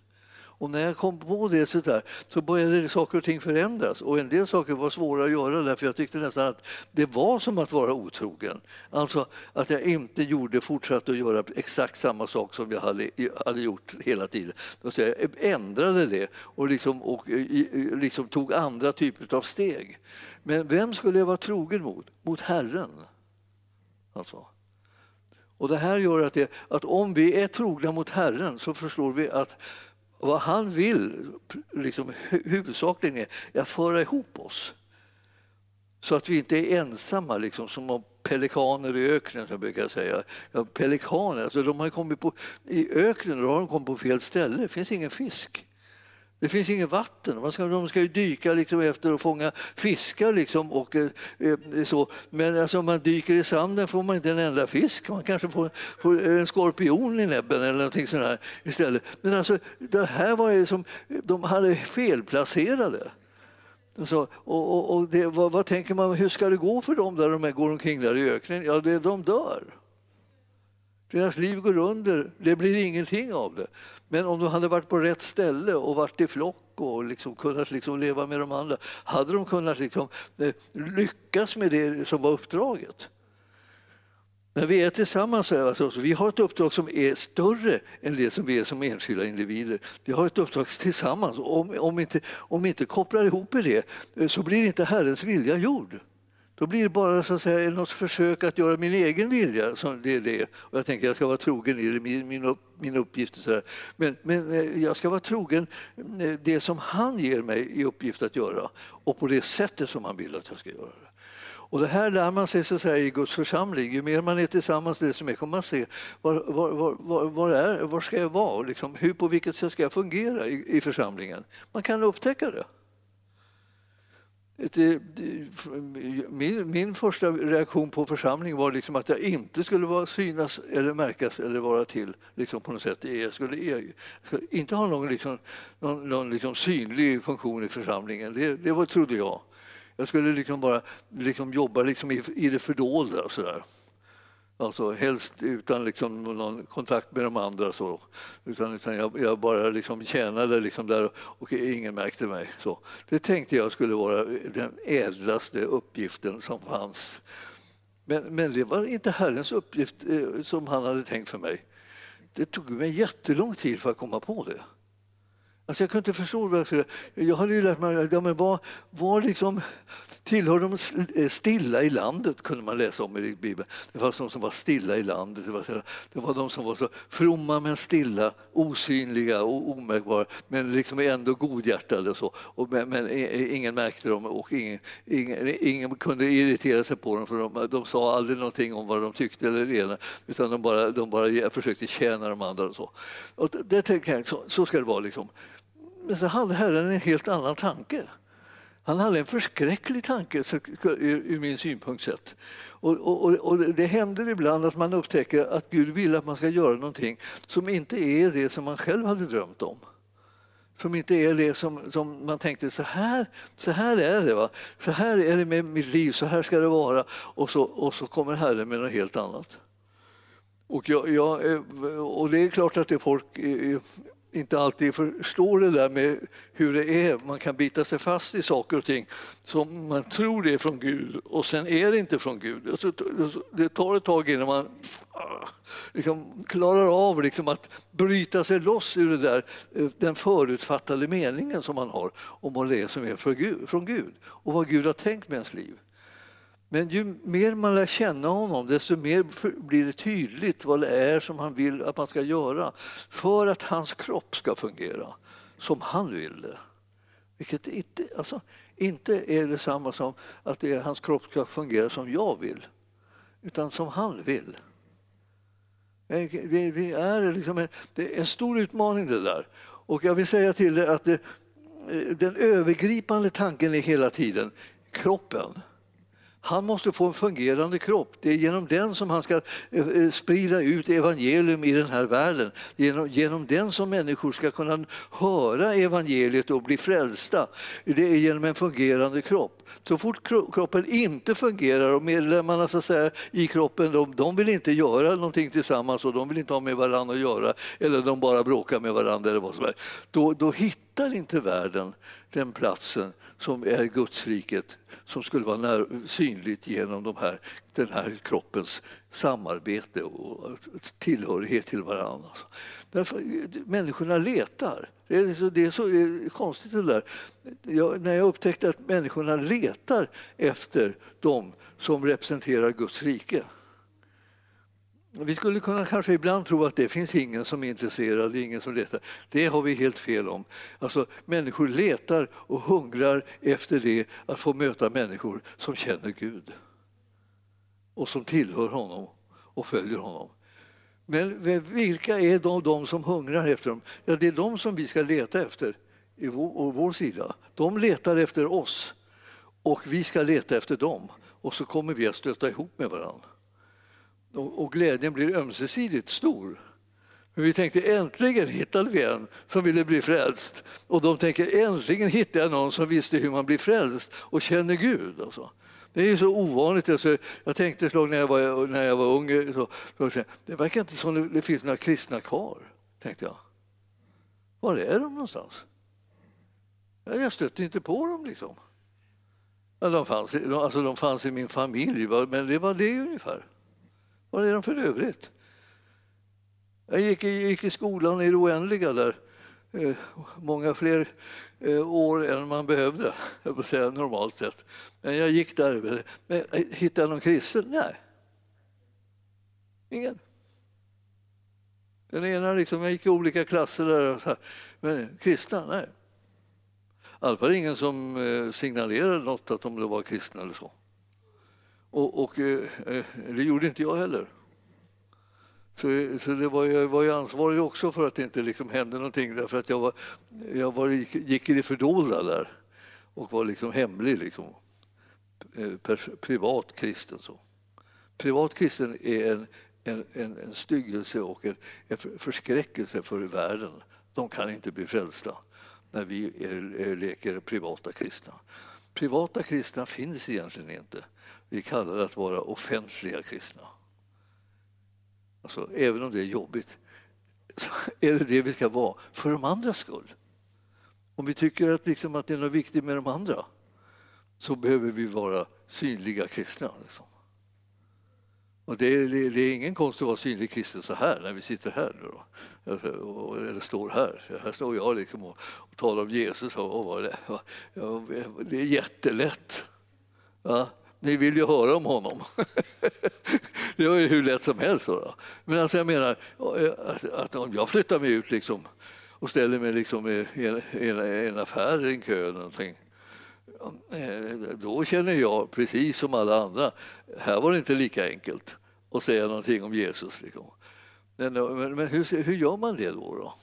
Och när jag kom på det så, där, så började saker och ting förändras. Och en del saker var svåra att göra därför jag tyckte nästan att det var som att vara otrogen. Alltså att jag inte gjorde, fortsatte att göra exakt samma sak som jag hade, hade gjort hela tiden. Så jag ändrade det och, liksom, och eh, liksom tog andra typer av steg. Men vem skulle jag vara trogen mot? Mot Herren. Alltså. Och det här gör att, det, att om vi är trogna mot Herren så förstår vi att vad han vill liksom, huvudsakligen är att föra ihop oss. Så att vi inte är ensamma liksom, som pelikaner i öknen, som jag brukar säga. Ja, pelikaner, alltså, de har kommit på, I öknen har de kommit på fel ställe, det finns ingen fisk. Det finns inget vatten. Man ska, de ska ju dyka liksom efter och fånga fiskar. Liksom och, eh, eh, så. Men alltså, om man dyker i sanden får man inte en enda fisk. Man kanske får, får en skorpion i näbben eller någonting sånt här istället. Men alltså, det här var ju som, de hade felplacerade. Så, och, och, och det, vad, vad, tänker man, hur ska det gå för dem där de går omkring där i öknen? Ja, det, de dör. Deras liv går under, det blir ingenting av det. Men om de hade varit på rätt ställe och varit i flock och liksom kunnat liksom leva med de andra hade de kunnat liksom eh, lyckas med det som var uppdraget. När vi är tillsammans, alltså, vi har ett uppdrag som är större än det som vi är som enskilda individer. Vi har ett uppdrag tillsammans. Om, om, inte, om vi inte kopplar ihop i det eh, så blir inte Herrens vilja gjord. Då blir det bara så att säga, något försök att göra min egen vilja. Som det är det. Och jag tänker jag ska vara trogen i min, min, upp, min uppgift. Så här. Men, men eh, jag ska vara trogen eh, det som han ger mig i uppgift att göra och på det sättet som han vill att jag ska göra det. Och det här lär man sig så att säga, i Guds församling. Ju mer man är tillsammans desto mer kommer man se var, var, var, var, är, var ska jag vara? Liksom, hur, på vilket sätt ska jag fungera i, i församlingen? Man kan upptäcka det. Min, min första reaktion på församling var liksom att jag inte skulle vara synas eller märkas eller vara till liksom på något sätt. Jag skulle, jag skulle inte ha någon, liksom, någon, någon liksom synlig funktion i församlingen. Det, det var, trodde jag. Jag skulle liksom bara liksom jobba liksom i, i det fördolda. Sådär. Alltså helst utan liksom någon kontakt med de andra. Så. Utan, utan jag, jag bara liksom tjänade liksom där och ingen märkte mig. Så. Det tänkte jag skulle vara den ädlaste uppgiften som fanns. Men, men det var inte Herrens uppgift eh, som han hade tänkt för mig. Det tog mig jättelång tid för att komma på det. Alltså jag kunde inte förstå varför. Jag hade ju lärt mig ja, var, var liksom, tillhör de eh, stilla i landet, kunde man läsa om i Bibeln. Det fanns de som var stilla i landet. Det var, det var de som var så fromma men stilla, osynliga och omärkbara men liksom ändå godhjärtade. Och så. Och, men, men, ingen märkte dem och ingen, ingen, ingen, kunde irritera sig på dem för de, de sa aldrig någonting om vad de tyckte eller det ena utan de bara, de bara försökte tjäna de andra. Och så. Och det tänkte jag, så, så ska det vara. Liksom. Men så hade Herren en helt annan tanke. Han hade en förskräcklig tanke ur min synpunkt sett. Och, och, och, det händer ibland att man upptäcker att Gud vill att man ska göra någonting som inte är det som man själv hade drömt om. Som inte är det som, som man tänkte, så här, så här är det. Va? Så här är det med mitt liv, så här ska det vara. Och så, och så kommer Herren med något helt annat. Och, jag, jag, eh, och det är klart att det folk eh, inte alltid förstår det där med hur det är. Man kan bita sig fast i saker och ting som man tror är från Gud och sen är det inte från Gud. Det tar ett tag innan man ah, liksom klarar av liksom att bryta sig loss ur det där, eh, den förutfattade meningen som man har om vad det är som är från Gud och vad Gud har tänkt med ens liv. Men ju mer man lär känna honom, desto mer blir det tydligt vad det är som han vill att man ska göra för att hans kropp ska fungera som han vill det. Vilket inte, alltså, inte är detsamma som att det är hans kropp ska fungera som jag vill, utan som han vill. Det, det är, liksom en, det är en stor utmaning det där. Och jag vill säga till dig att det, den övergripande tanken är hela tiden kroppen han måste få en fungerande kropp. Det är genom den som han ska eh, eh, sprida ut evangelium i den här världen. Genom, genom den som människor ska kunna höra evangeliet och bli frälsta. Det är genom en fungerande kropp. Så fort kroppen inte fungerar och medlemmarna så att säga, i kroppen de, de vill inte göra någonting tillsammans och de vill inte ha med varandra att göra eller de bara bråkar med varandra eller vad som helst. Då, då hittar inte världen den platsen som är Gudsriket som skulle vara när, synligt genom de här, den här kroppens samarbete och tillhörighet till varandra. Alltså. Därför, människorna letar. Det är så, det är så konstigt det där. Jag, när jag upptäckte att människorna letar efter dem som representerar Guds rike. Vi skulle kunna kanske ibland tro att det finns ingen som är intresserad, ingen som letar. Det har vi helt fel om. Alltså, människor letar och hungrar efter det att få möta människor som känner Gud och som tillhör honom och följer honom. Men vilka är då de som hungrar efter dem? Ja, det är de som vi ska leta efter i vår, vår sida. De letar efter oss och vi ska leta efter dem och så kommer vi att stöta ihop med varandra och glädjen blir ömsesidigt stor. Men vi tänkte äntligen hittade vi en som ville bli frälst. Och de tänker äntligen hittade jag någon som visste hur man blir frälst och känner Gud. Alltså. Det är så ovanligt. Alltså, jag tänkte ett slag när jag var, när jag var ung, så, så, det verkar inte som det finns några kristna kvar. tänkte jag. Var är de någonstans? Jag stötte inte på dem. liksom. De fanns, alltså, de fanns i min familj, men det var det ungefär. Vad är de för övrigt? Jag gick, gick i skolan i det oändliga där. Eh, många fler eh, år än man behövde, jag vill säga, normalt sett. Men jag gick där. Eh, men, eh, hittade jag någon kristen? Nej. Ingen. Den ena liksom, jag gick i olika klasser där. Men kristna? Nej. I alla fall ingen som eh, signalerade något att de var kristna eller så. Och, och eh, eh, det gjorde inte jag heller. Så, så det var, jag var ju ansvarig också för att det inte liksom hände någonting därför att jag, var, jag var, gick i det fördolda där och var liksom hemlig. Liksom. Eh, pers, privat kristen. Så. Privat kristen är en, en, en, en styggelse och en, en förskräckelse för världen. De kan inte bli frälsta när vi är, är, leker privata kristna. Privata kristna finns egentligen inte. Vi kallar det att vara offentliga kristna. Alltså, även om det är jobbigt så är det det vi ska vara för de andras skull. Om vi tycker att, liksom, att det är något viktigt med de andra så behöver vi vara synliga kristna. Liksom. Och det, är, det är ingen konst att vara synlig kristen så här när vi sitter här. Då. Alltså, eller står här. Här står jag liksom och, och talar om Jesus. Och, och det, det är jättelätt. Ja? Ni vill ju höra om honom. det var ju hur lätt som helst. Då. Men alltså jag menar att om jag flyttar mig ut liksom, och ställer mig liksom i en, en, en affär, en kö eller någonting eh, då känner jag precis som alla andra, här var det inte lika enkelt att säga någonting om Jesus. Liksom. Men, men hur, hur gör man det då? då?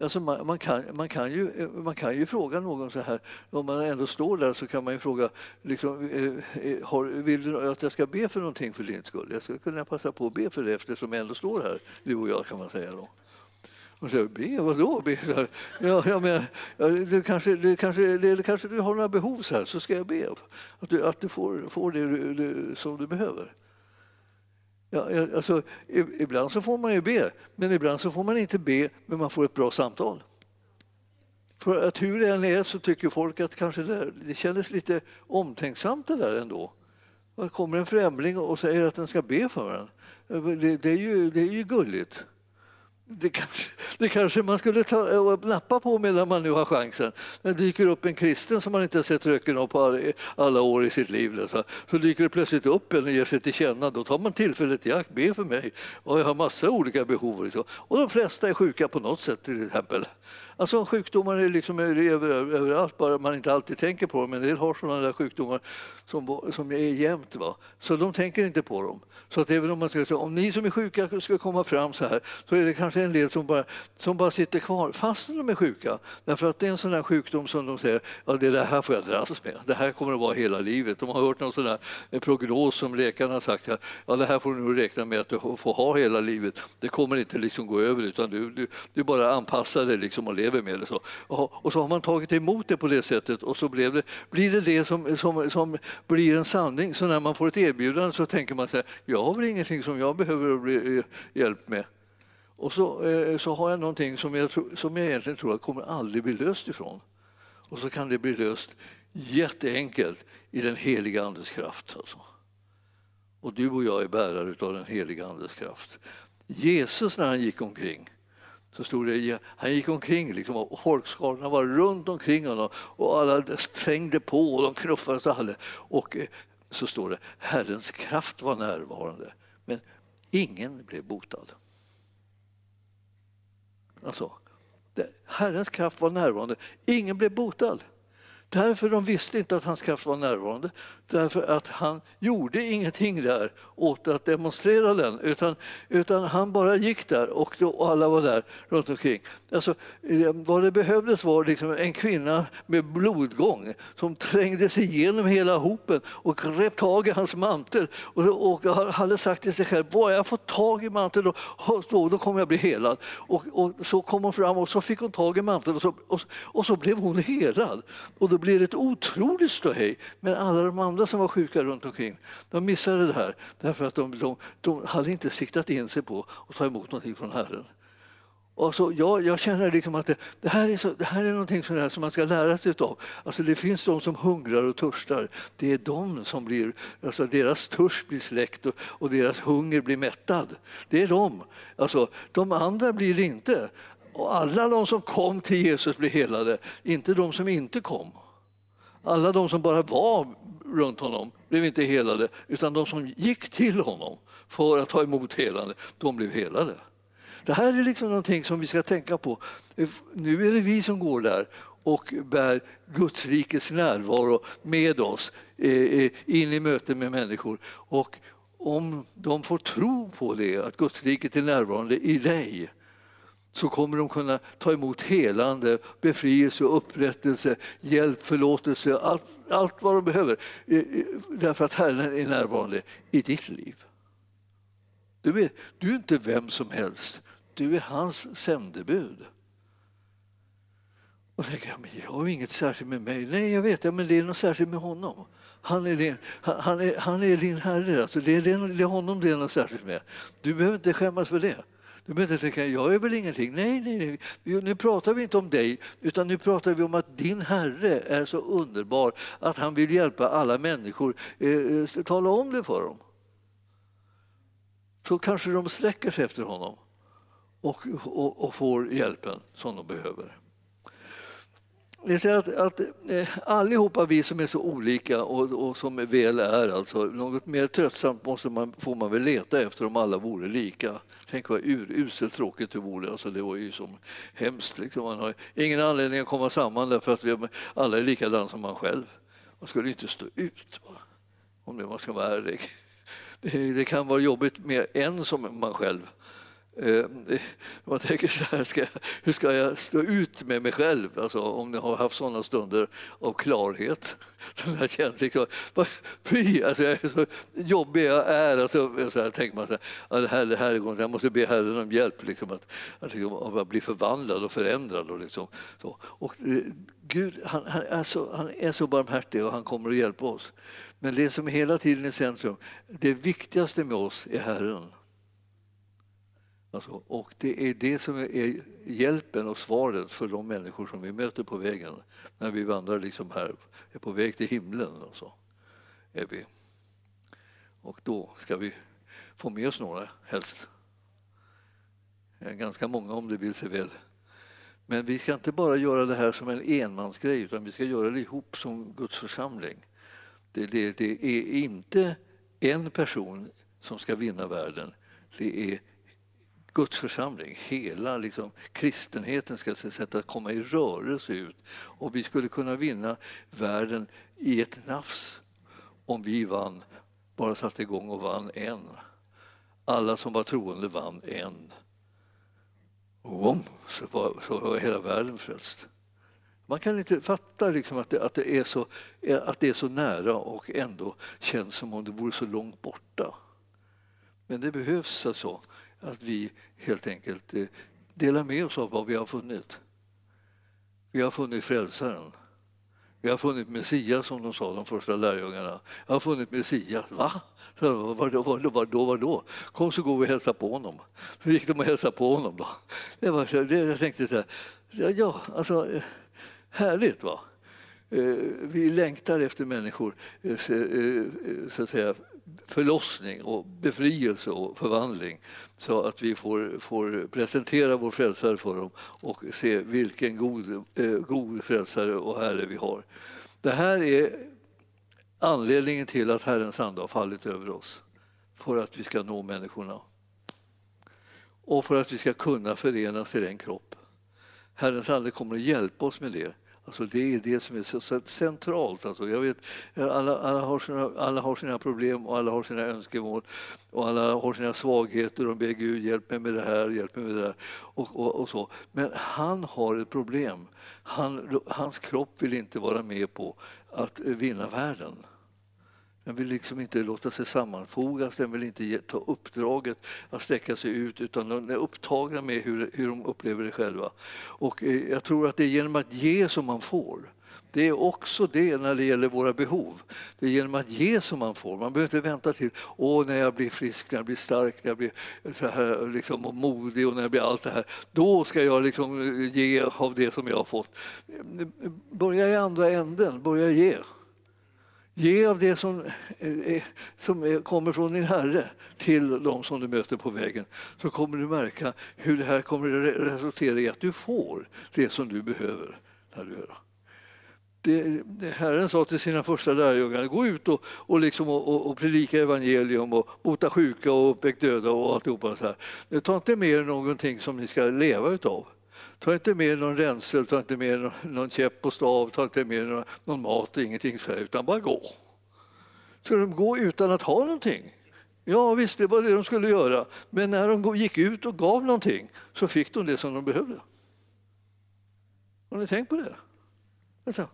Alltså man, man, kan, man, kan ju, eh, man kan ju fråga någon så här, om man ändå står där så kan man ju fråga, liksom, eh, eh, har, vill du att jag ska be för någonting för din skull? Jag skulle kunna passa på att be för det eftersom jag ändå står här, du och jag kan man säga då. Och så, be, vadå? Be? Ja, jag menar, du kanske, du kanske, det kanske du har några behov så här, så ska jag be att du, att du får, får det, det som du behöver. Ja, alltså, ibland så får man ju be, men ibland så får man inte be, men man får ett bra samtal. För att hur det än är så tycker folk att kanske det, det kändes lite omtänksamt det där ändå. Det kommer en främling och säger att den ska be för en. Det, det, är, ju, det är ju gulligt. Det kanske, det kanske man skulle ta och nappa på medan man nu har chansen. När det dyker upp en kristen som man inte har sett röken av på alla år i sitt liv. Så, så dyker det plötsligt upp en och ger sig till känna. Då tar man tillfället i akt, be för mig. Och jag har massa olika behov. Och de flesta är sjuka på något sätt till exempel. Alltså sjukdomar är liksom över, överallt, bara man inte alltid tänker på dem. En del har sådana där sjukdomar som, som är jämt. Va? Så de tänker inte på dem. Så att även om man ska säga, om ni som är sjuka ska komma fram så här så är det kanske en del som bara, som bara sitter kvar fastän de är sjuka. Därför att det är en sån där sjukdom som de säger, ja det där här får jag dras med. Det här kommer att vara hela livet. De har hört någon sån där prognos som läkarna har sagt, ja det här får du nog räkna med att du får ha hela livet. Det kommer inte liksom gå över utan du, du, du bara anpassar dig liksom och lever med det. Så. Och så har man tagit emot det på det sättet och så blev det, blir det det som, som, som blir en sanning. Så när man får ett erbjudande så tänker man så här, jag har väl ingenting som jag behöver bli eh, med. Och så, eh, så har jag någonting som jag, som jag egentligen tror att kommer aldrig bli löst ifrån. Och så kan det bli löst jätteenkelt i den heliga Andes kraft. Alltså. Och du och jag är bärare av den heliga Andes kraft. Jesus när han gick omkring så stod det, han gick omkring liksom, och folkskarorna var runt omkring honom och alla trängde på och de knuffades och hade. Och så står det, Herrens kraft var närvarande men ingen blev botad. Alltså, Herrens kraft var närvarande, ingen blev botad. Därför de visste inte att hans kraft var närvarande. Därför att han gjorde ingenting där åt att demonstrera den utan, utan han bara gick där och, då, och alla var där runt omkring. Alltså, eh, vad det behövdes var liksom en kvinna med blodgång som trängde sig igenom hela hopen och grep tag i hans mantel och, och hade sagt till sig själv, bara jag får tag i manteln då, då, då kommer jag bli helad. Och, och, så kom hon fram och så fick hon tag i manteln och så, och, och så blev hon helad. Och då blir det ett otroligt ståhej. Men alla de andra som var sjuka runt omkring, de missade det här därför att de, de, de hade inte siktat in sig på att ta emot någonting från Herren. Och så, jag, jag känner liksom att det, det, här är så, det här är någonting som, som man ska lära sig av. Alltså det finns de som hungrar och törstar. Det är de som blir, alltså deras törst blir släckt och, och deras hunger blir mättad. Det är de. Alltså, de andra blir det inte. Och alla de som kom till Jesus blev helade, inte de som inte kom. Alla de som bara var runt honom blev inte helade, utan de som gick till honom för att ta emot helande, de blev helade. Det här är liksom någonting som vi ska tänka på. Nu är det vi som går där och bär Guds rikets närvaro med oss eh, eh, in i möten med människor. Och om de får tro på det, att Guds riket är närvarande i dig, så kommer de kunna ta emot helande, befrielse, upprättelse, hjälp, förlåtelse, allt, allt vad de behöver. Därför att Herren är närvarande i ditt liv. Du är, du är inte vem som helst, du är hans sändebud. Och tänker jag, men jag har inget särskilt med mig. Nej, jag vet, men det är något särskilt med honom. Han är din, han är, han är din herre, alltså det, är, det är honom det är något särskilt med. Du behöver inte skämmas för det. Du behöver inte tänka, jag är väl ingenting. Nej, nej, nej. Nu pratar vi inte om dig, utan nu pratar vi om att din Herre är så underbar att han vill hjälpa alla människor. Eh, eh tala om det för dem. Så kanske de sträcker sig efter honom och, och, och får hjälpen som de behöver. Ni ser att, att eh, allihopa vi som är så olika och, och som väl är, alltså, något mer tröttsamt måste man, får man väl leta efter om alla vore lika. Tänk vad uruselt tråkigt det vore. Alltså, det var ju som hemskt. Liksom. Man har ingen anledning att komma samman därför att vi alla är likadana som man själv. Man skulle inte stå ut, va? om det man ska vara ärlig. Det, det kan vara jobbigt med en som man själv Eh, man tänker så här, ska, hur ska jag stå ut med mig själv? Alltså, om jag har haft sådana stunder av klarhet. Den här känslan, liksom, fy, alltså, jag är så jobbig jag är. Alltså, så här, tänker man så här, det här, det här går jag måste be Herren om hjälp liksom, att, att, liksom, att bli förvandlad och förändrad. Och, liksom, så. och eh, Gud han, han, är så, han är så barmhärtig och han kommer att hjälpa oss. Men det som hela tiden är i centrum, det viktigaste med oss är Herren. Alltså, och det är det som är hjälpen och svaret för de människor som vi möter på vägen när vi vandrar liksom här, är på väg till himlen. Alltså, är vi. Och då ska vi få med oss några, helst. Ganska många om det vill sig väl. Men vi ska inte bara göra det här som en enmansgrej utan vi ska göra det ihop som Guds församling. Det, det, det är inte en person som ska vinna världen. Det är Guds församling, hela liksom, kristenheten ska sätta komma i rörelse ut. Och vi skulle kunna vinna världen i ett nafs om vi vann, bara satte igång och vann en. Alla som var troende vann en. Och så var, så var hela världen frälst. Man kan inte fatta liksom att, det, att, det är så, att det är så nära och ändå känns som om det vore så långt borta. Men det behövs alltså att vi helt enkelt eh, delar med oss av vad vi har funnit. Vi har funnit frälsaren. Vi har funnit Messias, som de sa, de första lärjungarna. Jag har funnit Messias. Va? Var då, vadå. Kom så går vi och hälsar på honom. Så gick de och hälsade på honom. Då. Det var så, det, jag tänkte så här, ja, alltså, eh, härligt va? Eh, vi längtar efter människor, så att säga, förlossning och befrielse och förvandling så att vi får, får presentera vår frälsare för dem och se vilken god, eh, god frälsare och Herre vi har. Det här är anledningen till att Herrens ande har fallit över oss för att vi ska nå människorna och för att vi ska kunna förenas till en kropp. Herrens ande kommer att hjälpa oss med det Alltså det är det som är så centralt. Alltså jag vet, alla, alla, har sina, alla har sina problem och alla har sina önskemål och alla har sina svagheter. De ber Gud hjälp mig med det här, hjälp mig med det där. Och, och, och så. Men han har ett problem. Han, hans kropp vill inte vara med på att vinna världen. Den vill liksom inte låta sig sammanfogas, den vill inte ta uppdraget att sträcka sig ut utan de är upptagna med hur, hur de upplever det själva. Och eh, jag tror att det är genom att ge som man får. Det är också det när det gäller våra behov. Det är genom att ge som man får. Man behöver inte vänta till åh, när jag blir frisk, när jag blir stark, när jag blir så här, liksom, och modig och när jag blir allt det här. Då ska jag liksom eh, ge av det som jag har fått. Börja i andra änden, börja ge. Ge av det som, eh, eh, som kommer från din Herre till de som du möter på vägen så kommer du märka hur det här kommer att resultera i att du får det som du behöver. När du det, det, Herren sa till sina första lärjungar, gå ut och, och, liksom, och, och, predika evangelium och bota sjuka och uppväck döda och alltihopa. Så här. Ta inte med er någonting som ni ska leva utav. Ta inte med någon ränsel, ta inte med någon, käpp och stav, ta inte med någon, någon mat, ingenting så här, utan bara gå. Ska de gå utan att ha någonting? Ja visst, det var det de skulle göra. Men när de gick ut och gav någonting så fick de det som de behövde. Har ni tänkt på det? Alltså,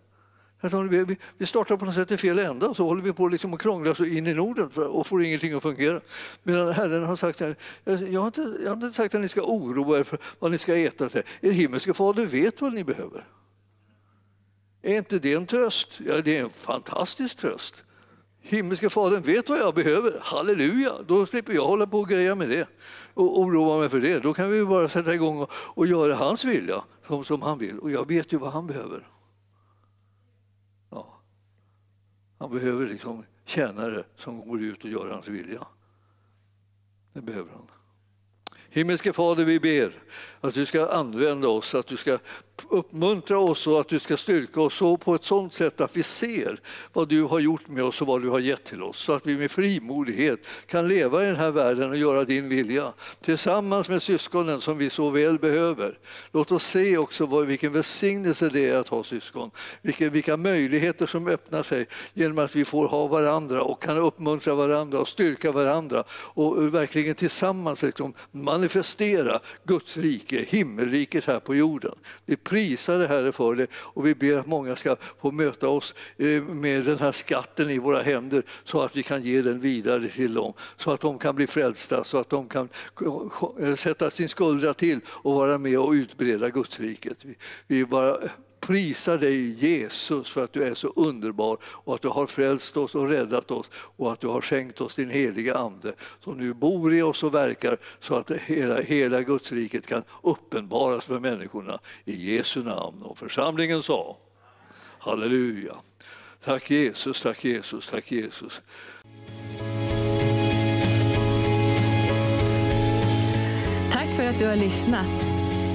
vi startar på något sätt i fel ända och så håller vi på liksom att krångla så in i Norden och får ingenting att fungera. Medan Herren har sagt att jag har inte, jag har inte sagt att ni ska oroa er för vad ni ska äta. Er himmelske fader vet vad ni behöver. Är inte det en tröst? Ja, det är en fantastisk tröst. Himmelske fadern vet vad jag behöver. Halleluja! Då slipper jag hålla på och greja med det och oroa mig för det. Då kan vi bara sätta igång och, och göra hans vilja som, som han vill. Och jag vet ju vad han behöver. Han behöver liksom tjänare som går ut och gör hans vilja. Det behöver han. Himmelske Fader, vi ber att du ska använda oss, att du ska uppmuntra oss och att du ska styrka oss så på ett sådant sätt att vi ser vad du har gjort med oss och vad du har gett till oss. Så att vi med frimodighet kan leva i den här världen och göra din vilja tillsammans med syskonen som vi så väl behöver. Låt oss se också vad, vilken välsignelse det är att ha syskon. Vilka, vilka möjligheter som öppnar sig genom att vi får ha varandra och kan uppmuntra varandra och styrka varandra och verkligen tillsammans liksom manifestera Guds rike, himmelriket här på jorden. Vi prisar dig Herre för det och vi ber att många ska få möta oss eh, med den här skatten i våra händer så att vi kan ge den vidare till dem. Så att de kan bli frälsta, så att de kan sätta sin skuldra till och vara med och utbreda Gudsriket. Vi bara prisar dig Jesus för att du är så underbar och att du har frälst oss och räddat oss och att du har skänkt oss din heliga Ande som nu bor i oss och verkar så att hela, hela Gudsriket kan uppenbaras för människorna. I Jesu namn. Och församlingen sa Halleluja. Tack Jesus, tack Jesus, tack Jesus. Tack för att du har lyssnat.